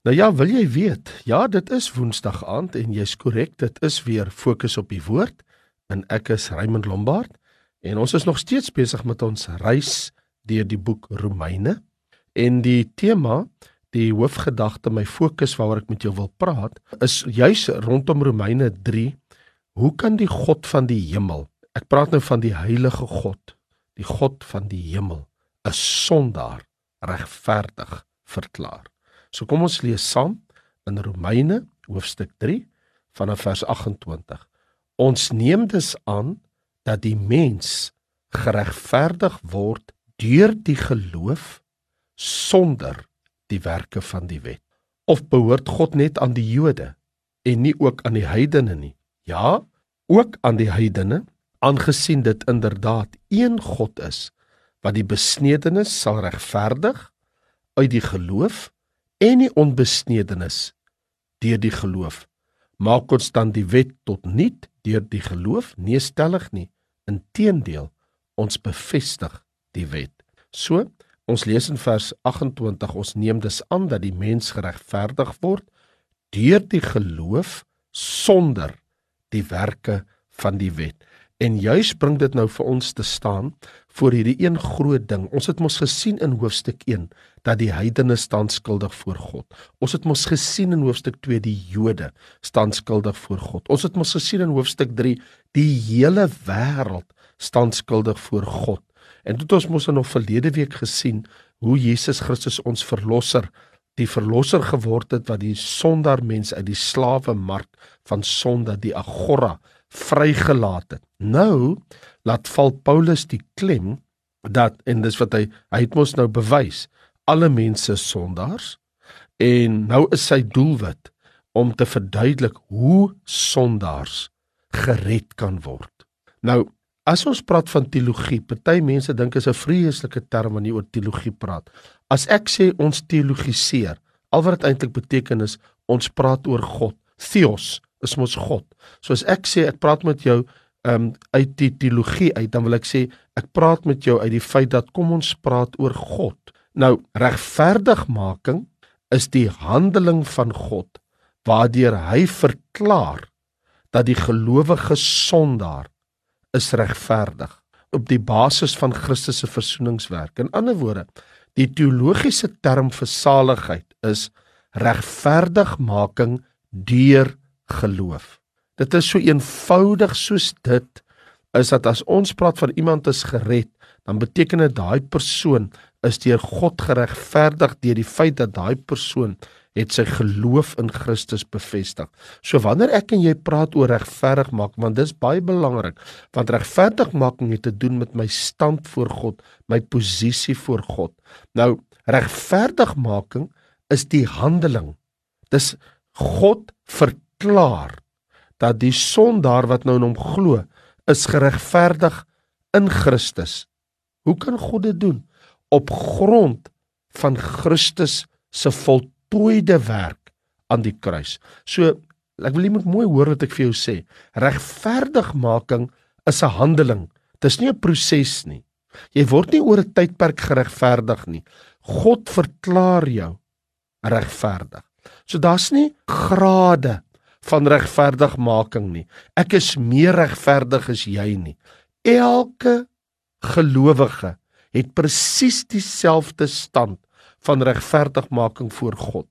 Nou ja, wil jy weet? Ja, dit is Woensdag aand en jy's korrek, dit is weer fokus op die woord en ek is Raymond Lombard en ons is nog steeds besig met ons reis deur die boek Romeine en die tema, die hoofgedagte, my fokus waaroor ek met jou wil praat, is juis rondom Romeine 3. Hoe kan die God van die hemel, ek praat nou van die heilige God, die God van die hemel, 'n sondaar regverdig verklaar? So kom ons lees saam in Romeine hoofstuk 3 vanaf vers 28. Ons neem dus aan dat die mens geregverdig word deur die geloof sonder die werke van die wet. Of behoort God net aan die Jode en nie ook aan die heidene nie? Ja, ook aan die heidene, aangesien dit inderdaad een God is wat die besnedenis sal regverdig uit die geloof en die onbesnedenis deur die geloof. Maak ons dan die wet tot niet deur die geloof nee stellig nie. Inteendeel ons bevestig die wet. So ons lees in vers 28 ons neem dus aan dat die mens geregverdig word deur die geloof sonder die werke van die wet En juis bring dit nou vir ons te staan voor hierdie een groot ding. Ons het mos gesien in hoofstuk 1 dat die heidene staan skuldig voor God. Ons het mos gesien in hoofstuk 2 die Jode staan skuldig voor God. Ons het mos gesien in hoofstuk 3 die hele wêreld staan skuldig voor God. En dit ons mos in 'n verlede week gesien hoe Jesus Christus ons verlosser die verlosser geword het wat die sondaar mens uit die slawe mark van sonde die agora vrygelaat het. Nou laat val Paulus die klem dat en dis wat hy hy het mos nou bewys alle mense sondaars en nou is sy doelwit om te verduidelik hoe sondaars gered kan word. Nou as ons praat van teologie, party mense dink is 'n vreeslike term wanneer jy oor teologie praat. As ek sê ons teologiseer, al wat dit eintlik beteken is ons praat oor God, theos, is mos God. So as ek sê ek praat met jou um uit die teologie uit, dan wil ek sê ek praat met jou uit die feit dat kom ons praat oor God. Nou regverdigmaking is die handeling van God waardeur hy verklaar dat die gelowige sondaar is regverdig op die basis van Christus se versoeningswerk. In ander woorde, die teologiese term vir saligheid is regverdigmaking deur geloof. Dit is so eenvoudig soos dit is dat as ons praat van iemand is gered, dan beteken dit daai persoon is deur God geregverdig deur die feit dat daai persoon het sy geloof in Christus bevestig. So wanneer ek en jy praat oor regverdig maak, want dis baie belangrik, want regverdigmaking het te doen met my stand voor God, my posisie voor God. Nou, regverdigmaking is die handeling. Dis God ver klaar dat die sondaar wat nou in hom glo is geregverdig in Christus. Hoe kan God dit doen? Op grond van Christus se voltooide werk aan die kruis. So ek wil jy moet mooi hoor wat ek vir jou sê. Regverdigmaking is 'n handeling. Dis nie 'n proses nie. Jy word nie oor 'n tydperk geregverdig nie. God verklaar jou regverdig. So daar's nie grade van regverdigmaking nie. Ek is meer regverdig as jy nie. Elke gelowige het presies dieselfde stand van regverdigmaking voor God.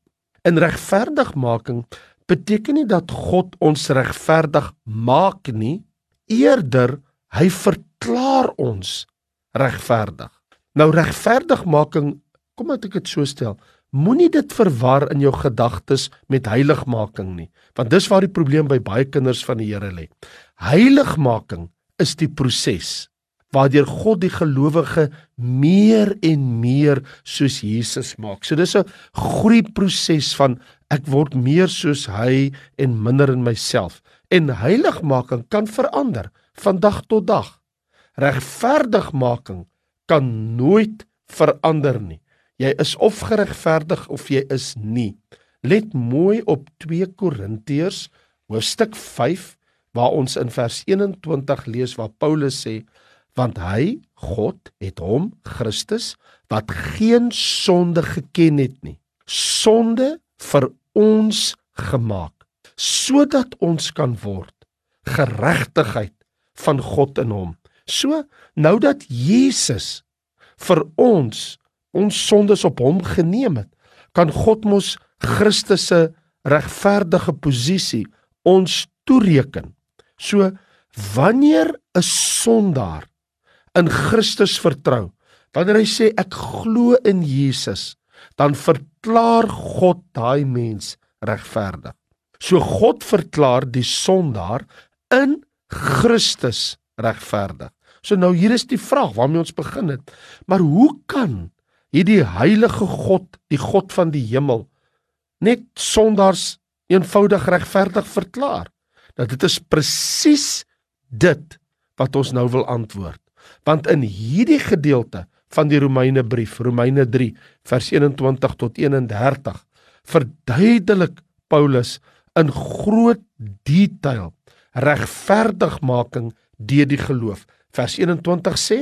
In regverdigmaking beteken nie dat God ons regverdig maak nie, eerder hy verklaar ons regverdig. Nou regverdigmaking, kom ek dit so stel, Moenie dit verwar in jou gedagtes met heiligmaking nie, want dis waar die probleem by baie kinders van die Here lê. Heiligmaking is die proses waardeur God die gelowige meer en meer soos Jesus maak. So dis 'n groeiproses van ek word meer soos hy en minder in myself. En heiligmaking kan verander van dag tot dag. Regverdigmaking kan nooit verander nie. Jy is of geregverdig of jy is nie. Let mooi op 2 Korintiërs hoofstuk 5 waar ons in vers 21 lees waar Paulus sê want hy God het hom Christus wat geen sonde geken het nie sonde vir ons gemaak sodat ons kan word geregtigheid van God in hom. So nou dat Jesus vir ons ons sondes op hom geneem het, kan God mos Christus se regverdige posisie ons toereken. So wanneer 'n sondaar in Christus vertrou, wanneer hy sê ek glo in Jesus, dan verklaar God daai mens regverdig. So God verklaar die sondaar in Christus regverdig. So nou hier is die vraag waarmee ons begin het. Maar hoe kan hierdie heilige God, die God van die hemel, net sondaars eenvoudig regverdig verklaar? Dat dit is presies dit wat ons nou wil antwoord. Want in hierdie gedeelte van die Romeine brief, Romeine 3 vers 21 tot 31, verduidelik Paulus in groot detail regverdigmaking deur die geloof. Vers 21 sê: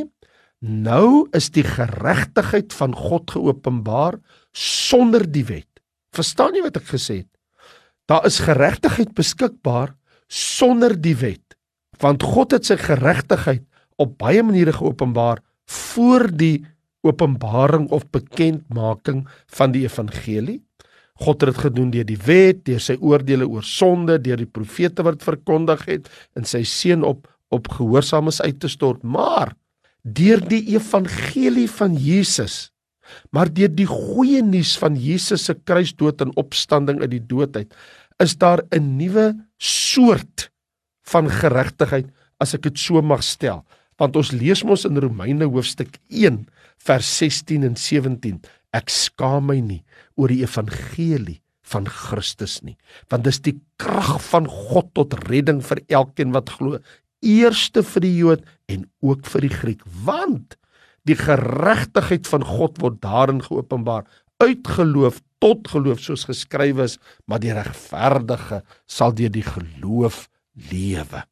Nou is die geregtigheid van God geopenbaar sonder die wet. Verstaan jy wat ek gesê het? Daar is geregtigheid beskikbaar sonder die wet. Want God het sy geregtigheid op baie maniere geopenbaar voor die openbaring of bekendmaking van die evangelie. God het dit gedoen deur die wet, deur sy oordeele oor sonde, deur die profete wat verkondig het en sy seun op op gehoorsaames uit te stort, maar deur die evangelie van Jesus, maar deur die goeie nuus van Jesus se kruisdood en opstanding uit die dood uit, is daar 'n nuwe soort van geregtigheid as ek dit so mag stel. Want ons lees mos in Romeine hoofstuk 1 vers 16 en 17 ek skaam my nie oor die evangelie van Christus nie want dis die krag van God tot redding vir elkeen wat glo eerste vir die Jood en ook vir die Griek want die geregtigheid van God word daarin geopenbaar uit geloof tot geloof soos geskrywe is maar die regverdige sal deur die geloof lewe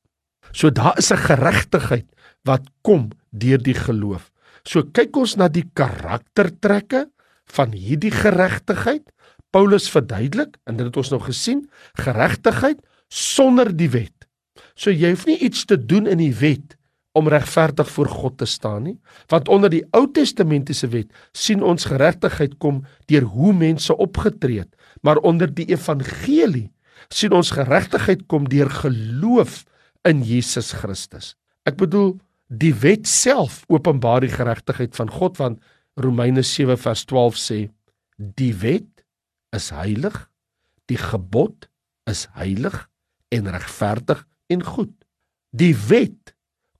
so daar is 'n geregtigheid wat kom deur die geloof so kyk ons na die karaktertrekke van hierdie geregtigheid. Paulus verduidelik en dit het ons nou gesien, geregtigheid sonder die wet. So jy hoef nie iets te doen in die wet om regverdig voor God te staan nie, want onder die Ou Testamentiese wet sien ons geregtigheid kom deur hoe mense opgetree het, maar onder die evangelie sien ons geregtigheid kom deur geloof in Jesus Christus. Ek bedoel die wet self openbaar die geregtigheid van God want Romeine 7 vers 12 sê die wet is heilig, die gebod is heilig en regverdig en goed. Die wet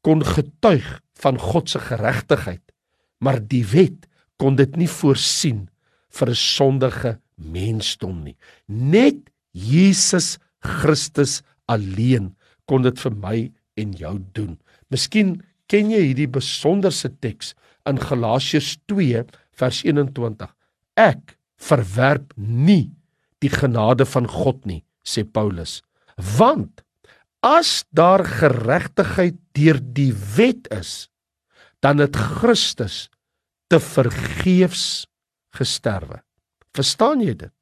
kon getuig van God se geregtigheid, maar die wet kon dit nie voorsien vir 'n sondige mensdom nie. Net Jesus Christus alleen kon dit vir my en jou doen. Miskien ken jy hierdie besonderse teks in Galasiërs 2 vers 21. Ek verwerp nie die genade van God nie, sê Paulus. Want as daar geregtigheid deur die wet is, dan het Christus te vergeefs gesterwe. Verstaan jy dit?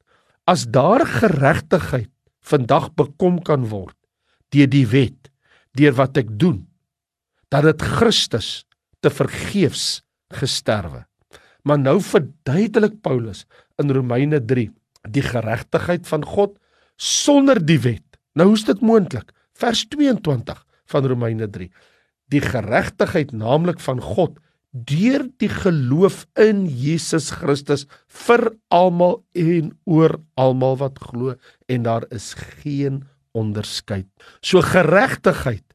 As daar geregtigheid vandag bekom kan word deur die wet, deur wat ek doen, dan het Christus te vergeefs gesterwe. Maar nou verduidelik Paulus in Romeine 3 die geregtigheid van God sonder die wet. Nou hoe's dit moontlik? Vers 22 van Romeine 3. Die geregtigheid naamlik van God deur die geloof in Jesus Christus vir almal en oor almal wat glo en daar is geen onderskeid. So geregtigheid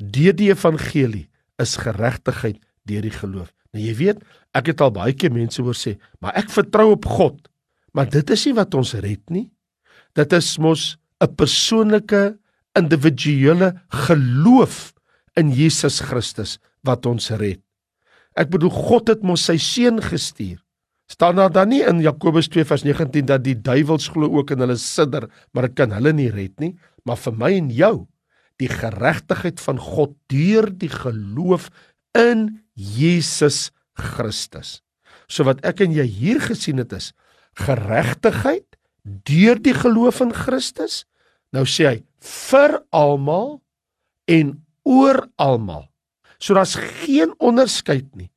deur die evangelie is geregtigheid deur die geloof. Nou jy weet, ek het al baie keer mense hoor sê, maar ek vertrou op God. Maar dit is nie wat ons red nie. Dit is mos 'n persoonlike individuele geloof in Jesus Christus wat ons red. Ek bedoel God het mos sy seun gestuur. Staan daar dan nie in Jakobus 2 vers 19 dat die duiwels glo ook in hulle sidder, maar dit kan hulle nie red nie, maar vir my en jou die geregtigheid van God deur die geloof in Jesus Christus. So wat ek en jy hier gesien het is geregtigheid deur die geloof in Christus. Nou sê hy vir almal en oor almal. So daar's geen onderskeid nie.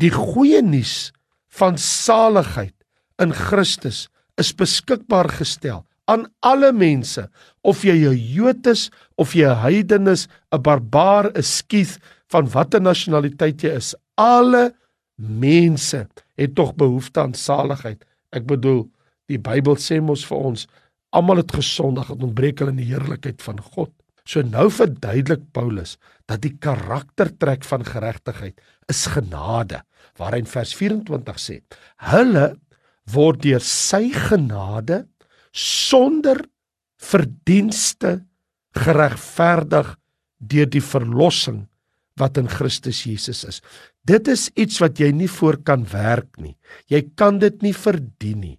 Die goeie nuus van saligheid in Christus is beskikbaar gestel aan alle mense of jy 'n Jood is of jy 'n heiden is, 'n barbaar, 'n skiet van watter nasionaliteit jy is. Alle mense het tog behoefte aan saligheid. Ek bedoel, die Bybel sê mos vir ons almal het gesondig en ontbreek hulle in die heerlikheid van God. So nou verduidelik Paulus dat die karaktertrek van geregtigheid is genade, waar hy in vers 24 sê: "Hulle word deur sy genade sonder verdienste geregverdig deur die verlossing wat in Christus Jesus is. Dit is iets wat jy nie voor kan werk nie. Jy kan dit nie verdien nie.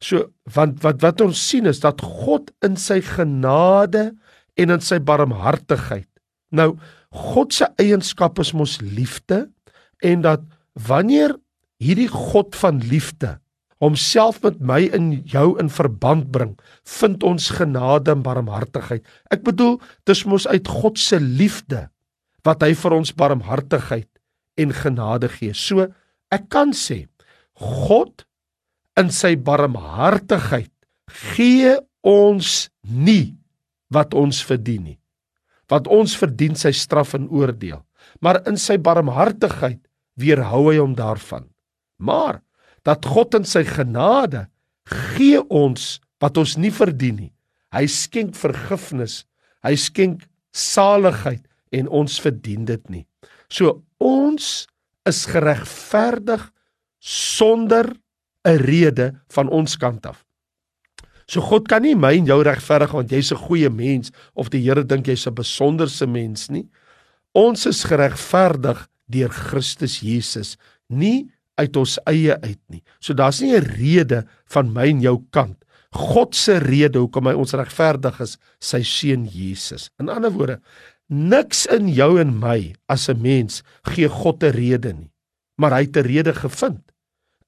So want wat wat ons sien is dat God in sy genade en in sy barmhartigheid. Nou God se eienskap is mos liefde en dat wanneer hierdie God van liefde homself met my en jou in verband bring, vind ons genade en barmhartigheid. Ek bedoel, dis mos uit God se liefde wat hy vir ons barmhartigheid en genade gee. So ek kan sê God in sy barmhartigheid gee ons nie wat ons verdien nie. Wat ons verdien sy straf en oordeel. Maar in sy barmhartigheid weerhou hy hom daarvan. Maar dat God in sy genade gee ons wat ons nie verdien nie. Hy skenk vergifnis, hy skenk saligheid en ons verdien dit nie. So ons is geregverdig sonder 'n rede van ons kant af. So God kan nie my en jou regverdig want jy's 'n goeie mens of die Here dink jy's 'n besonderse mens nie. Ons is geregverdig deur Christus Jesus, nie uit ons eie uit nie. So daar's nie 'n rede van my en jou kant. God se rede hoekom hy ons regverdig is, sy seun Jesus. In ander woorde, niks in jou en my as 'n mens gee God 'n rede nie, maar hy het 'n rede gevind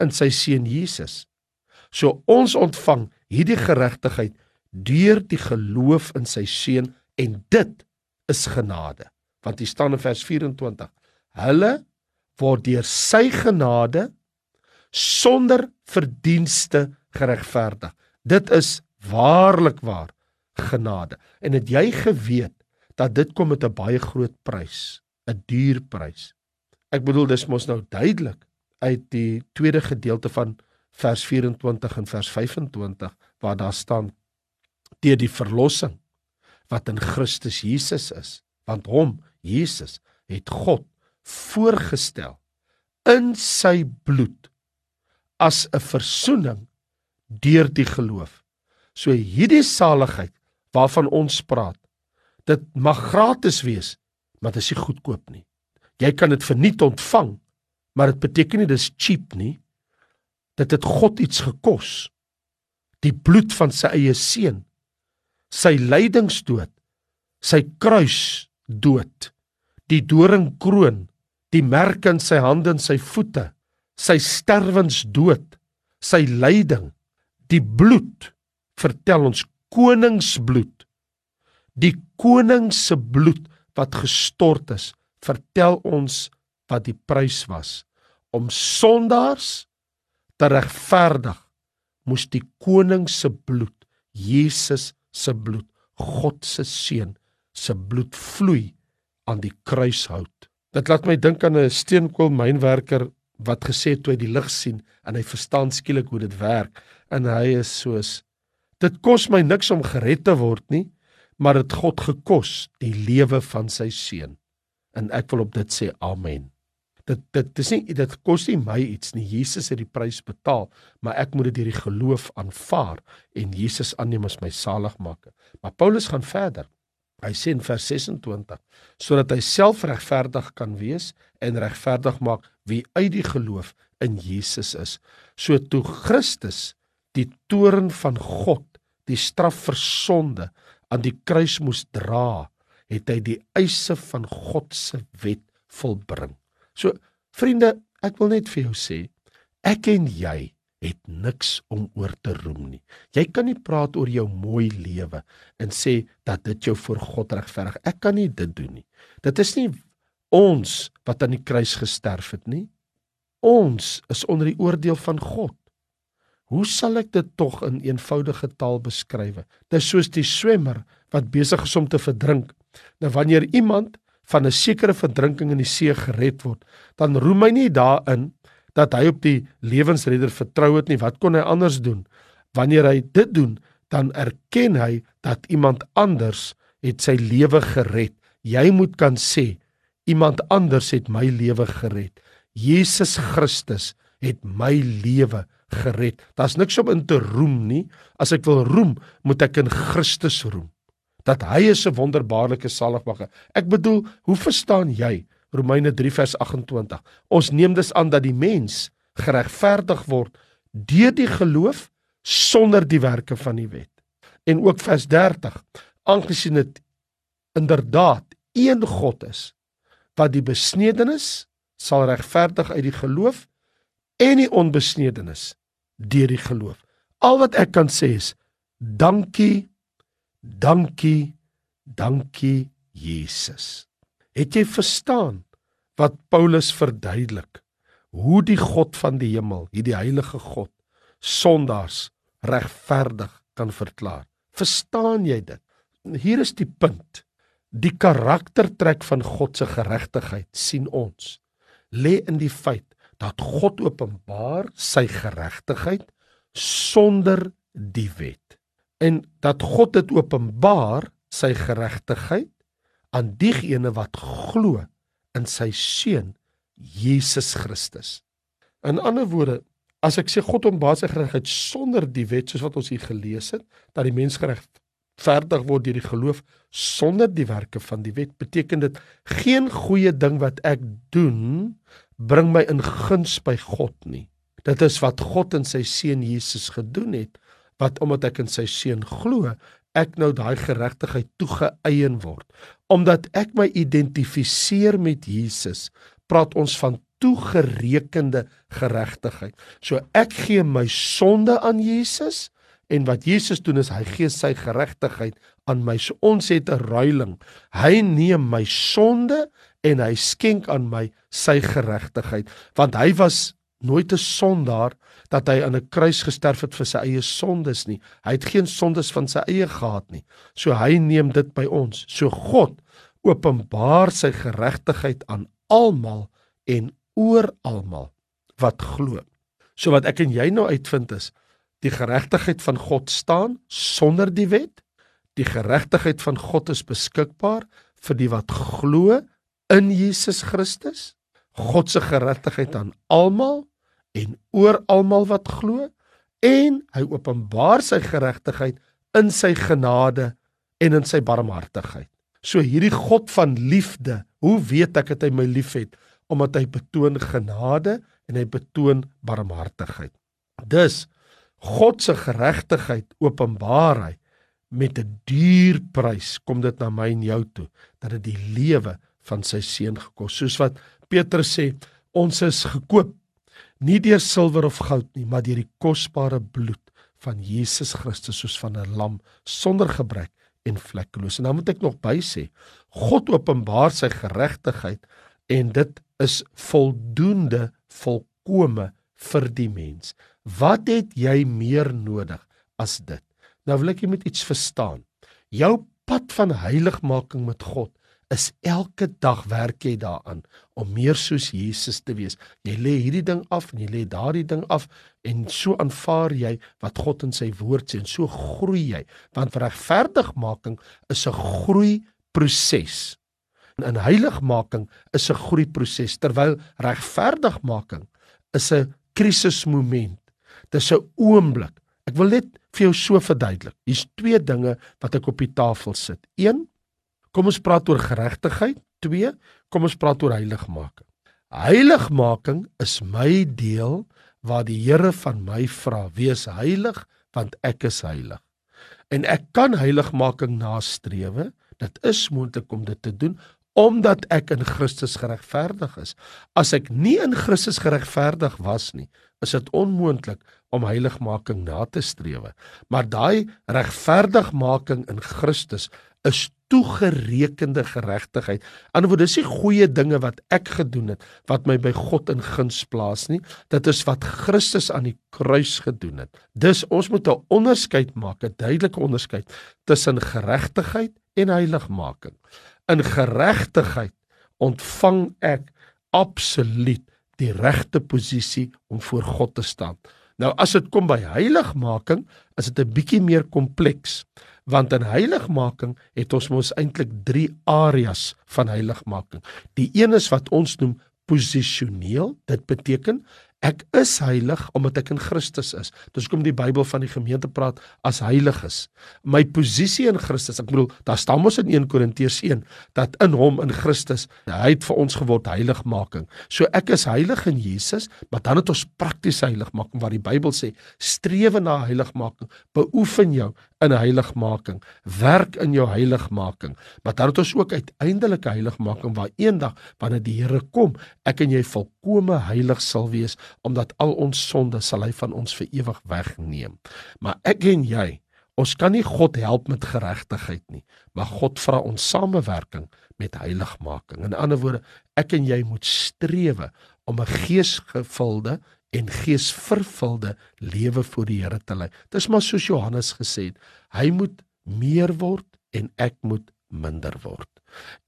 in sy seun Jesus. So ons ontvang hierdie geregtigheid deur die geloof in sy seun en dit is genade. Want hier staan in vers 24: Hulle word deur sy genade sonder verdienste geregverdig. Dit is waarlik waar genade. En het jy geweet dat dit kom met 'n baie groot prys, 'n duur prys. Ek bedoel dis mos nou duidelik uit die tweede gedeelte van vers 24 en vers 25 waar daar staan deur die verlossing wat in Christus Jesus is, want hom Jesus het God voorgestel in sy bloed as 'n verzoening deur die geloof. So hierdie saligheid waarvan ons praat, dit mag gratis wees, maar dit is nie goedkoop nie. Jy kan dit verniet ontvang, maar dit beteken nie dis cheap nie. Dit het God iets gekos. Die bloed van sy eie seun, sy lydingsdood, sy kruis dood, die doringkroon die merk in sy hande en sy voete, sy sterwensdood, sy lyding, die bloed vertel ons koningsbloed. Die koning se bloed wat gestort is, vertel ons wat die prys was om sondaars te regverdig moes die koning se bloed Jesus se bloed God se seun se bloed vloei aan die kruishout. Dit laat my dink aan 'n steenkoolmynwerker wat gesê het toe hy die lig sien en hy verstaan skielik hoe dit werk en hy is soos dit kos my niks om gered te word nie maar dit God gekos die lewe van sy seun. En ek wil op dit sê amen dit dit dis nie dit kos nie my iets nie Jesus het die prys betaal maar ek moet dit deur die geloof aanvaar en Jesus aanneem as my saligmaker maar Paulus gaan verder Hy sê in vers 26 sodat hy self regverdig kan wees en regverdig maak wie uit die geloof in Jesus is. So toe Christus die toorn van God, die straf vir sonde aan die kruis moes dra, het hy die eise van God se wet volbring. So vriende, ek wil net vir jou sê, ek en jy het niks om oor te roem nie. Jy kan nie praat oor jou mooi lewe en sê dat dit jou voor God regverdig. Ek kan nie dit doen nie. Dit is nie ons wat aan die kruis gesterf het nie. Ons is onder die oordeel van God. Hoe sal ek dit tog in eenvoudige taal beskryf? Dit is soos die swemmer wat besig is om te verdrink. Nou wanneer iemand van 'n sekere verdrinking in die see gered word, dan roem hy nie daarin dat hy op die lewensredder vertrou het nie. Wat kon hy anders doen? Wanneer hy dit doen, dan erken hy dat iemand anders het sy lewe gered. Jy moet kan sê iemand anders het my lewe gered. Jesus Christus het my lewe gered. Daar's niks om in te roem nie. As ek wil roem, moet ek in Christus roem. Dat hy is 'n wonderbaarlike saligmaker. Ek bedoel, hoe verstaan jy Romeine 3 vers 28? Ons neem dus aan dat die mens geregverdig word deur die geloof sonder die werke van die wet. En ook vers 30, aangesien dit inderdaad een God is wat die besnedenis sal regverdig uit die geloof en die onbesnedenis deur die geloof. Al wat ek kan sê is dankie, dankie, dankie Jesus. Het jy verstaan wat Paulus verduidelik? Hoe die God van die hemel, hierdie heilige God, sondaars regverdig kan verklaar. Verstaan jy dit? Hier is die punt. Die karaktertrek van God se geregtigheid sien ons lê in die feit dat God openbaar sy geregtigheid sonder die wet en dat God dit openbaar sy geregtigheid aan diegene wat glo in sy seun Jesus Christus. In ander woorde, as ek sê God openbaar sy geregtigheid sonder die wet soos wat ons hier gelees het, dat die mens geregverdig word deur die geloof sonder die werke van die wet, beteken dit geen goeie ding wat ek doen bring my in guns by God nie. Dit is wat God in sy seun Jesus gedoen het, wat omdat ek in sy seun glo, ek nou daai geregtigheid toegeëien word. Omdat ek my identifiseer met Jesus, praat ons van toegerekende geregtigheid. So ek gee my sonde aan Jesus en wat Jesus doen is hy gee sy geregtigheid aan my. So ons het 'n ruiling. Hy neem my sonde en hy skenk aan my sy geregtigheid want hy was nooit 'n sondaar dat hy aan 'n kruis gesterf het vir sy eie sondes nie. Hy het geen sondes van sy eie gehad nie. So hy neem dit by ons. So God openbaar sy geregtigheid aan almal en oor almal wat glo. So wat ek en jy nou uitvind is die geregtigheid van God staan sonder die wet. Die geregtigheid van God is beskikbaar vir die wat glo in Jesus Christus, God se geregtigheid aan almal en oor almal wat glo en hy openbaar sy geregtigheid in sy genade en in sy barmhartigheid. So hierdie God van liefde, hoe weet ek dat hy my liefhet? Omdat hy betoon genade en hy betoon barmhartigheid. Dus God se geregtigheid openbaar hy met 'n duur prys kom dit na my en jou toe dat dit die lewe van sy seun gekos. Soos wat Petrus sê, ons is gekoop nie deur silwer of goud nie, maar deur die kosbare bloed van Jesus Christus soos van 'n lam sonder gebrek en vlekkeloos. En dan moet ek nog by sê, God openbaar sy geregtigheid en dit is voldoende volkome vir die mens. Wat het jy meer nodig as dit? Nou wil ek jy moet iets verstaan. Jou pad van heiligmaking met God is elke dag werk jy daaraan om meer soos Jesus te wees. Jy lê hierdie ding af en jy lê daardie ding af en so aanvaar jy wat God in sy woord sê en so groei jy. Want regverdigmaking is 'n groei proses. En heiligmaking is 'n groei proses terwyl regverdigmaking is 'n krisismoment. Dis 'n oomblik. Ek wil net vir jou so verduidelik. Hier's twee dinge wat ek op die tafel sit. 1 Kom ons praat oor geregtigheid. 2. Kom ons praat oor heiligmaking. Heiligmaking is my deel waar die Here van my vra: "Wees heilig, want ek is heilig." En ek kan heiligmaking nastrewe. Dit is moontlik om dit te doen omdat ek in Christus geregverdig is. As ek nie in Christus geregverdig was nie, is dit onmoontlik om heiligmaking na te streef. Maar daai regverdigmaking in Christus is toegerekende geregtigheid. Anderswoorde dis nie goeie dinge wat ek gedoen het wat my by God in guns plaas nie. Dit is wat Christus aan die kruis gedoen het. Dis ons moet 'n onderskeid maak, 'n duidelike onderskeid tussen geregtigheid en heiligmaking. In geregtigheid ontvang ek absoluut die regte posisie om voor God te staan. Nou as dit kom by heiligmaking, is dit 'n bietjie meer kompleks want in heiligmaking het ons mos eintlik 3 areas van heiligmaking. Die een is wat ons noem posisioneel. Dit beteken Ek is heilig omdat ek in Christus is. Dis hoekom die Bybel van die gemeente praat as heiliges. My posisie in Christus, ek bedoel, daar staan mos in 1 Korintiërs 1 dat in hom in Christus hy het vir ons geword heiligmaking. So ek is heilig in Jesus, maar dan het ons prakties heiligmaking waar die Bybel sê strewe na heiligmaking, beoefen jou in heiligmaking, werk in jou heiligmaking. Maar dan het ons ook uiteindelike heiligmaking waar eendag wanneer die Here kom, ek en jy volkome heilig sal wees omdat al ons sonde sal hy van ons vir ewig wegneem. Maar ek en jy, ons kan nie God help met geregtigheid nie, maar God vra ons samewerking met heiligmaking. In ander woorde, ek en jy moet strewe om 'n geesgevulde en geesvervulde lewe voor die Here te lei. Dis maar soos Johannes gesê het, hy moet meer word en ek moet minder word.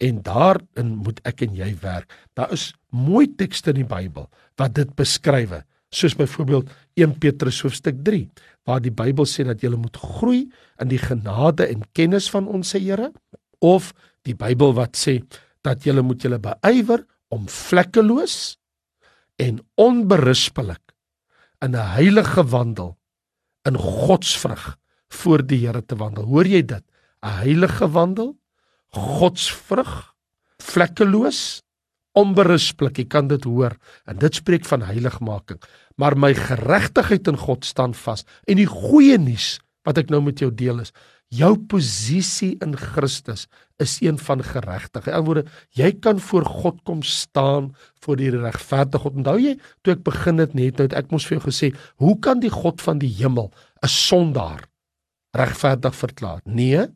En daarin moet ek en jy werk. Daar is mooi tekste in die Bybel wat dit beskryf, soos byvoorbeeld 1 Petrus hoofstuk 3, waar die Bybel sê dat jy moet groei in die genade en kennis van ons Here, of die Bybel wat sê dat jy moet julle beywer om vlekkeloos en onberispelik in 'n heilige wandel in godsvrug voor die Here te wandel. Hoor jy dit? 'n Heilige wandel, godsvrug, vlekkeloos, onberispelik. Jy kan dit hoor en dit spreek van heiligmaking. Maar my geregtigheid in God staan vas en die goeie nuus wat ek nou met jou deel is, jou posisie in Christus is een van geregtigheid. In 'n woorde, jy kan voor God kom staan voor die regverdige God. Onthou jy toe ek begin het net nou ek mos vir jou gesê, hoe kan die God van die hemel 'n sondaar regverdig verklaar? Nee,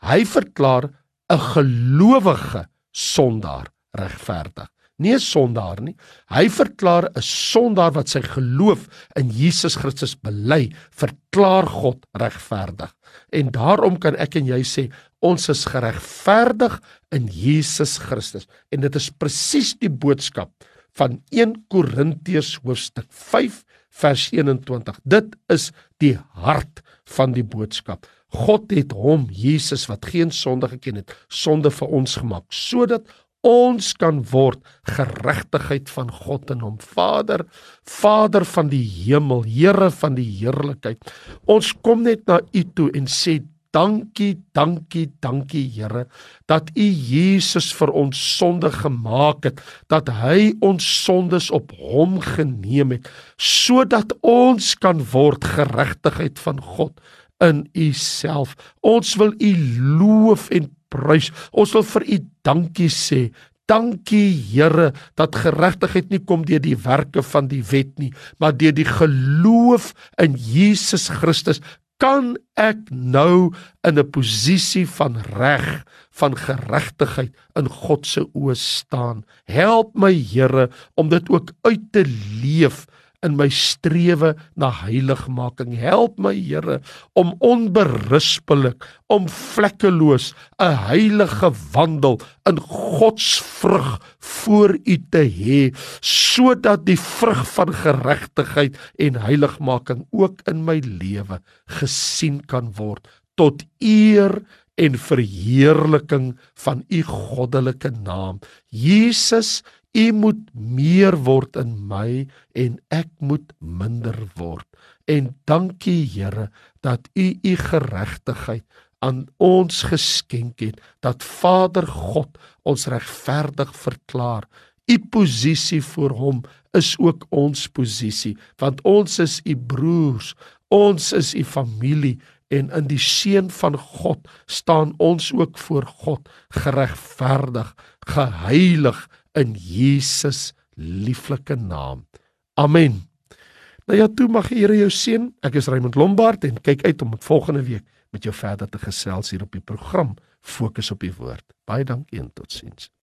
hy verklaar 'n gelowige sondaar regverdig. Nie 'n sondaar nie. Hy verklaar 'n sondaar wat sy geloof in Jesus Christus bely, verklaar God regverdig. En daarom kan ek en jy sê ons is geregverdig in Jesus Christus. En dit is presies die boodskap van 1 Korintiërs hoofstuk 5 vers 21. Dit is die hart van die boodskap. God het hom Jesus wat geen sonde geken het, sonde vir ons gemaak sodat ons kan word geregtigheid van God in hom. Vader, Vader van die hemel, Here van die heerlikheid. Ons kom net na U toe en sê dankie, dankie, dankie Here dat U Jesus vir ons sonde gemaak het, dat hy ons sondes op hom geneem het sodat ons kan word geregtigheid van God in U self. Ons wil U loof en prys. Ons wil vir U dankie sê. Dankie Here dat geregtigheid nie kom deur die werke van die wet nie, maar deur die geloof in Jesus Christus kan ek nou in 'n posisie van reg, van geregtigheid in God se oë staan. Help my Here om dit ook uit te leef in my strewe na heiligmaking. Help my Here om onberispelik, om vlekkeloos 'n heilige wandel in God se vrug voor U te hê, sodat die vrug van geregtigheid en heiligmaking ook in my lewe gesien kan word tot eer en verheerliking van u goddelike naam. Jesus, U moet meer word in my en ek moet minder word. En dankie Here dat U U geregtigheid aan ons geskenk het dat Vader God ons regverdig verklaar. U posisie voor hom is ook ons posisie want ons is u broers, ons is u familie en in die seën van God staan ons ook voor God geregverdig, geheilig in Jesus lieflike naam. Amen. Nou ja, toe mag die Here jou seën. Ek is Raymond Lombard en kyk uit om volgende week met jou verder te gesels hier op die program Fokus op die Woord. Baie dankie en totsiens.